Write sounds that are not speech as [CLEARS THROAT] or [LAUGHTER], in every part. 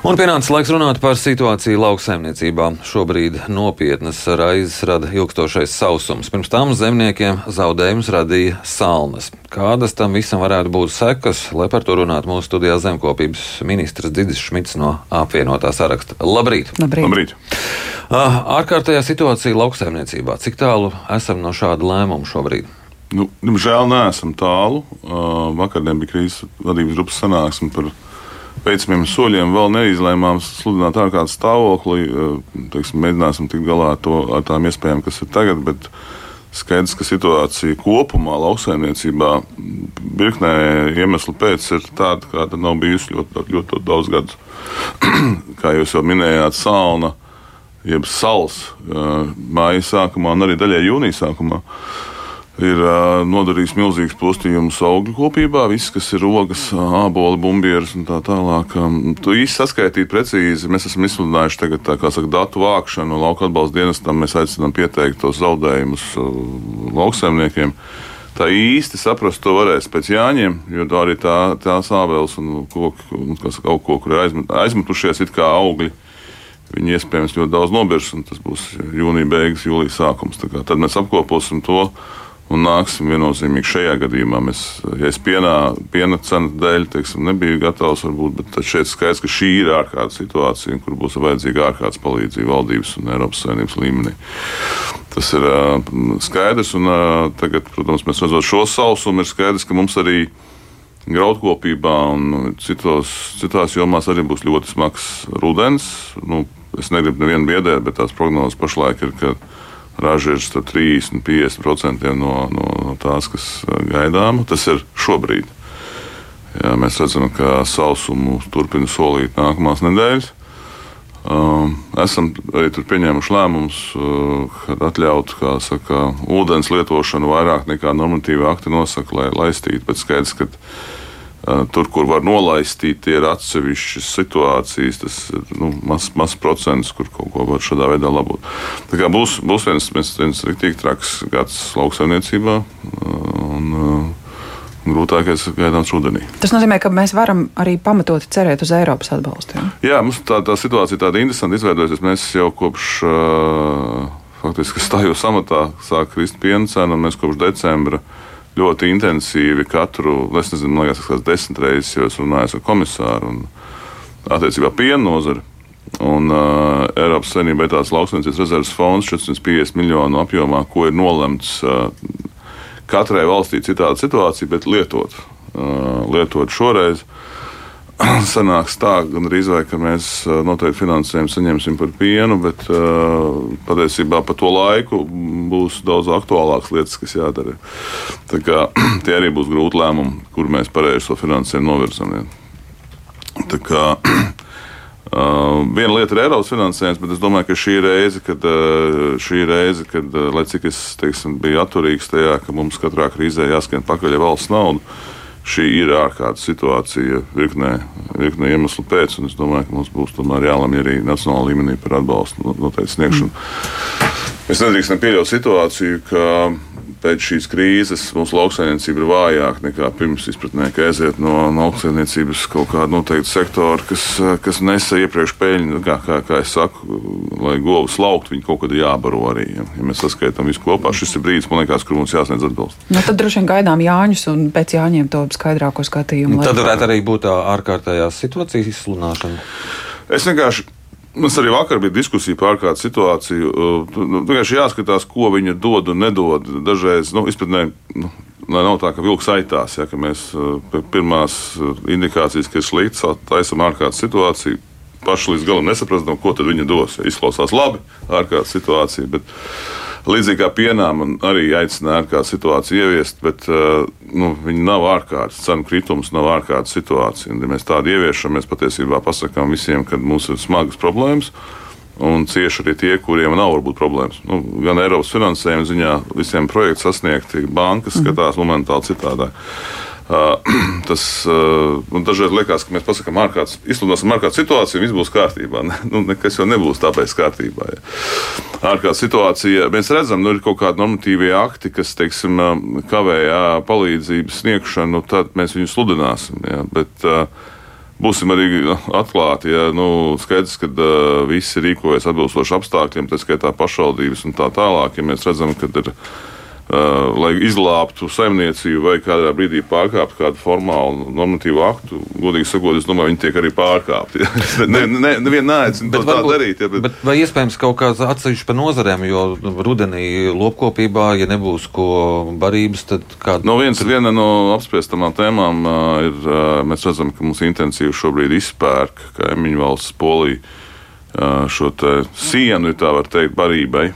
Un pienācis laiks runāt par situāciju lauksaimniecībā. Šobrīd nopietnas raizes rada ilgstošais sausums. Pirms tam zemniekiem zaudējumus radīja salnas. Kādas tam visam varētu būt sekas, lai par to runātu mūsu studijā zemkopības ministrs Dzidis Šmits no apvienotā saraksta. Labrīt! Labrīt! Labrīt. Ah, Ārkārtējā situācija lauksaimniecībā. Cik tālu esam no šāda lēmuma šobrīd? Nu, diemžēl neesam tālu. Uh, Vakardien bija krīzes vadības grupas sanāksme par veicamiem soļiem. Vēl neizlēmām sludināt ārkārtas stāvokli. Uh, teiksim, mēģināsim tikt galā ar, to, ar tām iespējām, kas ir tagad. Bet skaidrs, ka situācija kopumā lauksaimniecībā virknē iemeslu pēc ir tāda, kāda nav bijusi ļoti, ļoti, ļoti daudz gadus. [CLEARS THROAT] Kā jūs jau minējāt, salna jeb sals uh, māja sākumā un arī daļai jūnija sākumā. Ir nodarījis milzīgs postījums augļu kopībā, viss, kas ir rogas, āboli, bumbieris un tā tālāk. Tu īsti saskaitīt precīzi, mēs esam izsludinājuši tagad tā kā saka datu vākšanu lauka atbalsta dienestam, mēs aicinām pieteikt tos zaudējumus lauksaimniekiem. Tā īsti saprast to varēs pēc jāņem, jo tā arī tā, tās ābeles un koki, un, kas, kaut ko, kur ir aizmet, aizmetušies it kā augļi. Viņi iespējams ļoti daudz nobirs, un tas būs jūnija beigas, jūlijas sākums. Tā Tad mēs apkoposim to un nāksim viennozīmīgi šajā gadījumā. Mēs, ja es pienā, piena cenu dēļ teiksim, nebiju gatavs, varbūt, bet šeit skaidrs, ka šī ir ārkārtas situācija, kur būs vajadzīga ārkārtas palīdzība valdības un Eiropas Savienības līmenī. Tas ir uh, skaidrs, un uh, tagad, protams, mēs redzam šo sausumu, ir skaidrs, ka mums arī graudkopībā un citos, citās jomās arī būs ļoti smags rudens. Nu, es negribu nevienu biedēt, bet tās prognozes pašlaik ir, ka raža ir starp 30 un 50% no, no, no tās, kas gaidāma. Tas ir šobrīd. Jā, mēs redzam, ka sausumu turpina solīt nākamās nedēļas. Um, esam arī pieņēmuši lēmumus, uh, kad atļaut saka, ūdens lietošanu vairāk nekā normatīvi akti nosaka, lai laistītu. Bet skaidrs, ka Tur, kur var nolaistīt, ir atsevišķas situācijas, tas ir nu, mazs maz procents, kur kaut ko var šādā veidā labot. Tā kā būs, būs viens, viens, viens rīktīgi traks gads lauksaimniecībā. Un, Grūtākais ir gaidāms rudenī. Tas nozīmē, ka mēs varam arī pamatoti cerēt uz Eiropas atbalstu. Ja? Jā, mums tā, tā situācija tāda interesanta izveidojusies. Mēs jau kopš uh, faktiski stājos amatā sāk krist piena cena, un mēs kopš decembra uh, ļoti intensīvi katru, es nezinu, man liekas, tas desmit reizes jau esmu runājis ar komisāru un attiecībā piena nozari. Un uh, Eiropas Savienībā ir tāds lauksaimniecības rezerves fonds 450 miljonu apjomā, ko ir nolemts uh, katrai valstī citāda situācija, bet lietot, uh, lietot šoreiz. Uh, [CLEARS THROAT] sanāks tā, gan arī vai, ka mēs noteikti finansējumu saņemsim par pienu, bet uh, patiesībā pa to laiku būs daudz aktuālākas lietas, kas jādara. Tā kā, [CLEARS THROAT] tie arī būs grūti lēmumi, kur mēs pareizi to finansējumu novirzam. Tā kā, [CLEARS THROAT] Uh, viena lieta ir Eiropas finansējums, bet es domāju, ka šī reize, kad, uh, šī reize, kad uh, lai cik es teiksim, biju atturīgs tajā, ka mums katrā krīzē jāskan pakaļ valsts naudu, uh, šī ir ārkārtas situācija virknē, virknē iemeslu pēc, es domāju, ka mums būs jālemj arī nacionālā līmenī par atbalstu noteikti sniegšanu. Mēs nedrīkstam pieļaut situāciju, ka pēc šīs krīzes mūsu lauksaimniecība ir vājāka nekā pirms izpratnē, ka aiziet no, no lauksaimniecības kaut kāda noteikta sektora, kas, kas nesa iepriekš peļņu. Nu, kā, kā, kā es saku, lai govs laukt, viņi kaut kad ir jābaro arī. Ja, ja mēs saskaitām visu kopā, šis ir brīdis, man liekas, kur mums jāsniedz atbalsts. Nu, tad droši vien gaidām Jāņus un pēc Jāņiem to skaidrāko skatījumu. Nu, tad varētu arī būt tā ārkārtējās situācijas izsludināšana. Es vienkārši Mums arī vakar bija diskusija par ārkārtas situāciju. Nu, vienkārši jāskatās, ko viņa dod un nedod. Dažreiz, nu, izpratnē, nu, lai nav tā, ka vilks aitās, ja mēs pirmās indikācijas, ka ir slikts, taisam ārkārtas situāciju. Paši līdz galam nesaprotam, ko tad viņa dos. Izklausās labi, ārkārtas situācija. Bet, Līdzīgi kā pienā man arī aicināja ārkārtas situāciju ieviest, bet uh, nu, viņi nav ārkārtas. Cenu kritums nav ārkārtas situācija. Ja mēs tādu ieviešam, mēs patiesībā pasakām visiem, ka mums ir smagas problēmas. Un cieši arī tie, kuriem nav varbūt problēmas. Nu, gan Eiropas finansējuma ziņā visiem projektiem sasniegti, bankas mhm. skatās momentāli citādāk. [CLEARS THROAT] Tas uh, dažreiz liekas, ka mēs pasakām, ārkārtas, izsludināsim ārkārtas situāciju, un viss būs kārtībā. [LAUGHS] Nu, nekas jau nebūs tāpēc kārtībā. Ja. Ārkārtas situācija, mēs redzam, nu, ir kaut kādi normatīvie akti, kas, teiksim, kavē jā, palīdzības sniegšanu, tad mēs viņus sludināsim. Ja, bet, Būsim arī atklāti. Ja, nu, skaidrs, ka uh, visi rīkojas atbilstoši apstākļiem, tā skaitā pašvaldības un tā tālāk. Ja mēs redzam, ka ir Uh, lai izglābtu saimniecību vai kādā brīdī pārkāptu kādu formālu normatīvu aktu, godīgi sakot, es domāju, viņi tiek arī pārkāpti. [LAUGHS] ne, ne, nevienu neaicinu to tā darīt. Ja, bet... Bet vai iespējams kaut kāds atsevišķi par nozarēm, jo rudenī lopkopībā, ja nebūs ko barības, tad kāda? No viens, viena no apspriestamām tēmām uh, ir, uh, mēs redzam, ka mums intensīvi šobrīd izpērk kaimiņu valsts Polija šo sienu, tā var teikt, barībai.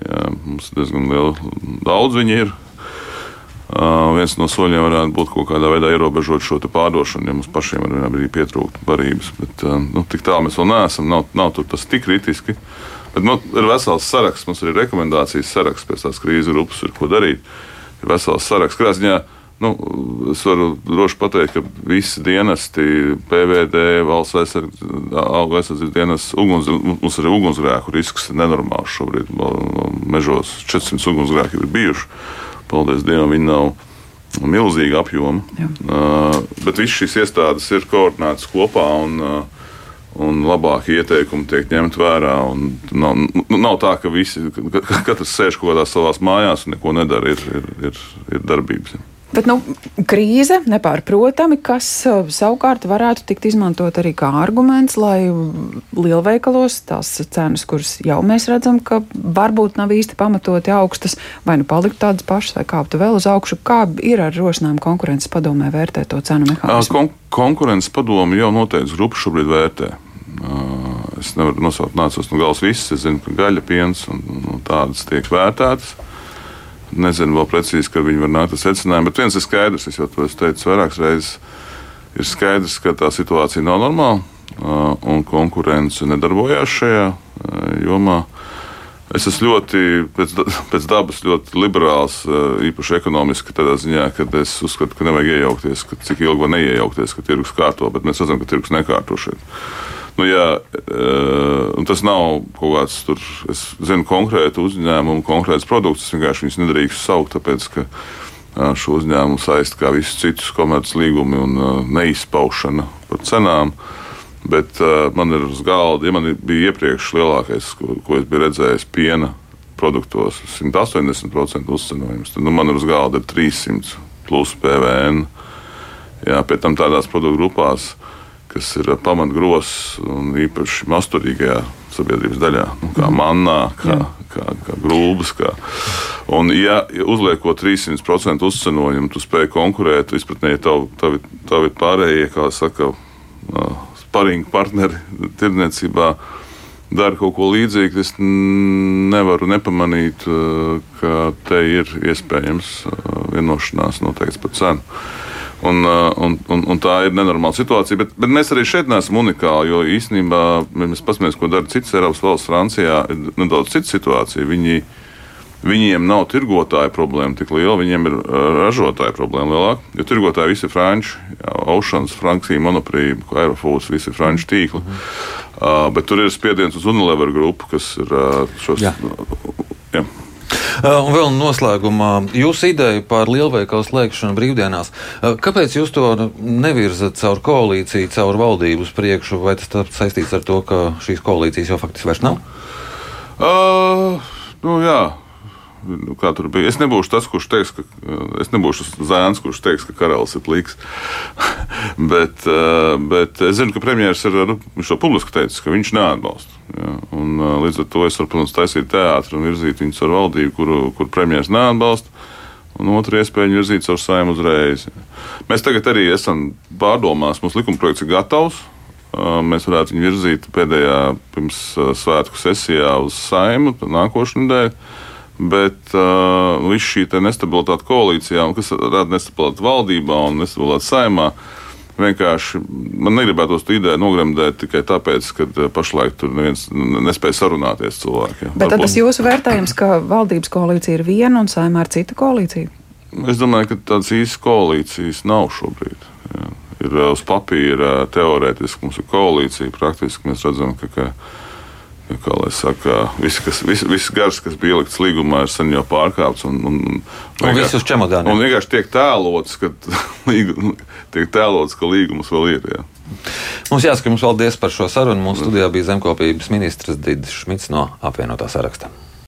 Jā, mums diezgan liela, daudz viņi ir. Uh, viens no soļiem varētu būt kaut kādā veidā ierobežot šo pārdošanu, ja mums pašiem vienā brīdī pietrūkt barības. Bet uh, nu, tik tālu mēs vēl neesam, nav, nav tas tik kritiski. Bet nu, ir vesels saraksts, mums ir rekomendācijas saraksts pēc tās krīzes grupas, ir ko darīt. Ir vesels saraksts, kādā ziņā Nu, es varu droši pateikt, ka visi dienesti, PVD, valsts aizsardzības dienas, uguns, mums arī ugunsgrēku risks ir nenormāls šobrīd. Mežos 400 ugunsgrēki ir bijuši. Paldies Dievam, viņi nav milzīga apjoma. Uh, bet visas šīs iestādes ir koordinētas kopā. Un, uh, un labākie ieteikumi tiek ņemti vērā. Nav, nu, nav tā, ka visi, katrs sēž kaut kādās savās mājās un neko nedara. Ir, ir, ir, ir darbības. Bet nu, krīze nepārprotami, kas uh, savukārt varētu tikt izmantot arī kā arguments, lai lielveikalos tās cenas, kuras jau mēs redzam, ka varbūt nav īsti pamatoti augstas, vai nu palikt tādas pašas, vai kāptu vēl uz augšu. Kā ir ar rosinājumu konkurences padomē vērtēt to cenu mehānismu? Kon konkurences padomu jau noteikti grupa šobrīd vērtē. Es nevaru nosaukt nācos no galas visas. Es zinu, ka gaļa, piens un, un tādas tiek vērtētas. Nezinu vēl precīzi, kad viņi var nākt ar secinājumu, bet viens ir skaidrs, es jau to esmu teicis vairākas reizes. Ir skaidrs, ka tā situācija nav normāla un konkurence nedarbojās šajā jomā. Es esmu ļoti, pēc, [LAUGHS] pēc dabas, ļoti liberāls, īpaši ekonomiski, tādā ziņā, ka es uzskatu, ka nevajag iejaukties, ka cik ilgi var neiejaukties, ka tirgus kārto, bet mēs redzam, ka tirgus nekārto šeit. Nu, jā, uh, tas nav kaut kāds tur, es zinu, konkrētu uzņēmumu, konkrēts produkts. Es vienkārši viņus nedrīkstu saukt, tāpēc ka šo uzņēmumu saist kā visus citus komerclīgumi un neizpaušana par cenām. Bet man ir uz galda, ja man bija iepriekš lielākais, ko, ko es biju redzējis, piena produktos, 180% uzcenojums, tad nu, man ir uz galda 300 plus PVN. Jā, pie tam tādās produktu grupās kas ir pamatgros un īpaši masturīgajā sabiedrības daļā, nu, kā mhm. manā, kā, kā, kā grūbas. Kā. Un, ja, ja uzliekot 300% uzcenojumu, tu spēj konkurēt, izpratnē, ja tavi, tavi, tavi pārējie, kā saka, sparingi partneri tirdzniecībā dara kaut ko līdzīgu, es nevaru nepamanīt, ka te ir iespējams vienošanās noteikts par cenu. Un, uh, un, un, un tā ir nenormāla situācija. Bet, bet mēs arī šeit neesam unikāli, jo īstenībā mēs paskatāmies, ko dara citas Eiropas valsts. Francijā ir nedaudz cita situācija. Viņi, viņiem nav tirgotāja problēma tik liela, viņiem ir uh, ražotāja problēma lielāka. Jo tirgotāji visi ir franči, Oceans, Francija, Monoprī, Aerofoods, visi ir franču tīkli. Mm -hmm. uh, bet tur ir spiediens uz Unilever grupu, kas ir uh, šos. Jā. Uh, un vēl noslēgumā jūsu ideja par lielveikalu slēgšanu brīvdienās. Uh, kāpēc jūs to nevirzat caur koalīciju, caur valdību uz priekšu, vai tas saistīts ar to, ka šīs koalīcijas jau faktiski vairs nav? Uh, nu, jā. Nu, kā tur bija. Es nebūšu tas, kurš teiks, ka es nebūšu zēns, kurš teiks, ka karalis ir pliks. [LAUGHS] bet, bet es zinu, ka premjerministrs ir nu, to publiski teicis, ka viņš neatbalsta. Ja, un, līdz ar to es varu, protams, taisīt teātri un virzīt viņus ar valdību, kur, kur premjerministrs neatbalsta. Un otra iespēja ir virzīt savu saimu uzreiz. Mēs tagad arī esam pārdomās, mūsu likuma projekts ir gatavs. Mēs varētu viņu virzīt pēdējā pirms svētku sesijā uz saimu nākošais nedēļa. Bet uh, viss šī nestabilitāte koalīcijā, kas rada nestabilitāti valdībā un nestabilitāti saimā, vienkārši man negribētu to ideju nogremdēt tikai tāpēc, ka pašlaik tur neviens nespēja sarunāties cilvēkiem. Bet tad tas jūsu vērtējums, ka valdības koalīcija ir viena un saimā ir cita koalīcija? Es domāju, ka tādas īstas koalīcijas nav šobrīd. Jā. Ir uz papīra teorētiski mums ir koalīcija, praktiski mēs redzam, ka. ka kā lai saka, viss, kas, viss, viss gars, kas bija ielikts līgumā, ir sen jau pārkāpts. Un, un, un viss uz čemodāna. Un vienkārši tiek tēlots, ka, [LAUGHS] tiek tēlots, ka līgums vēl ir. Jā. Mums jāsaka, jums paldies par šo sarunu. Mūsu studijā bija zemkopības ministrs Digis Šmits no apvienotā saraksta.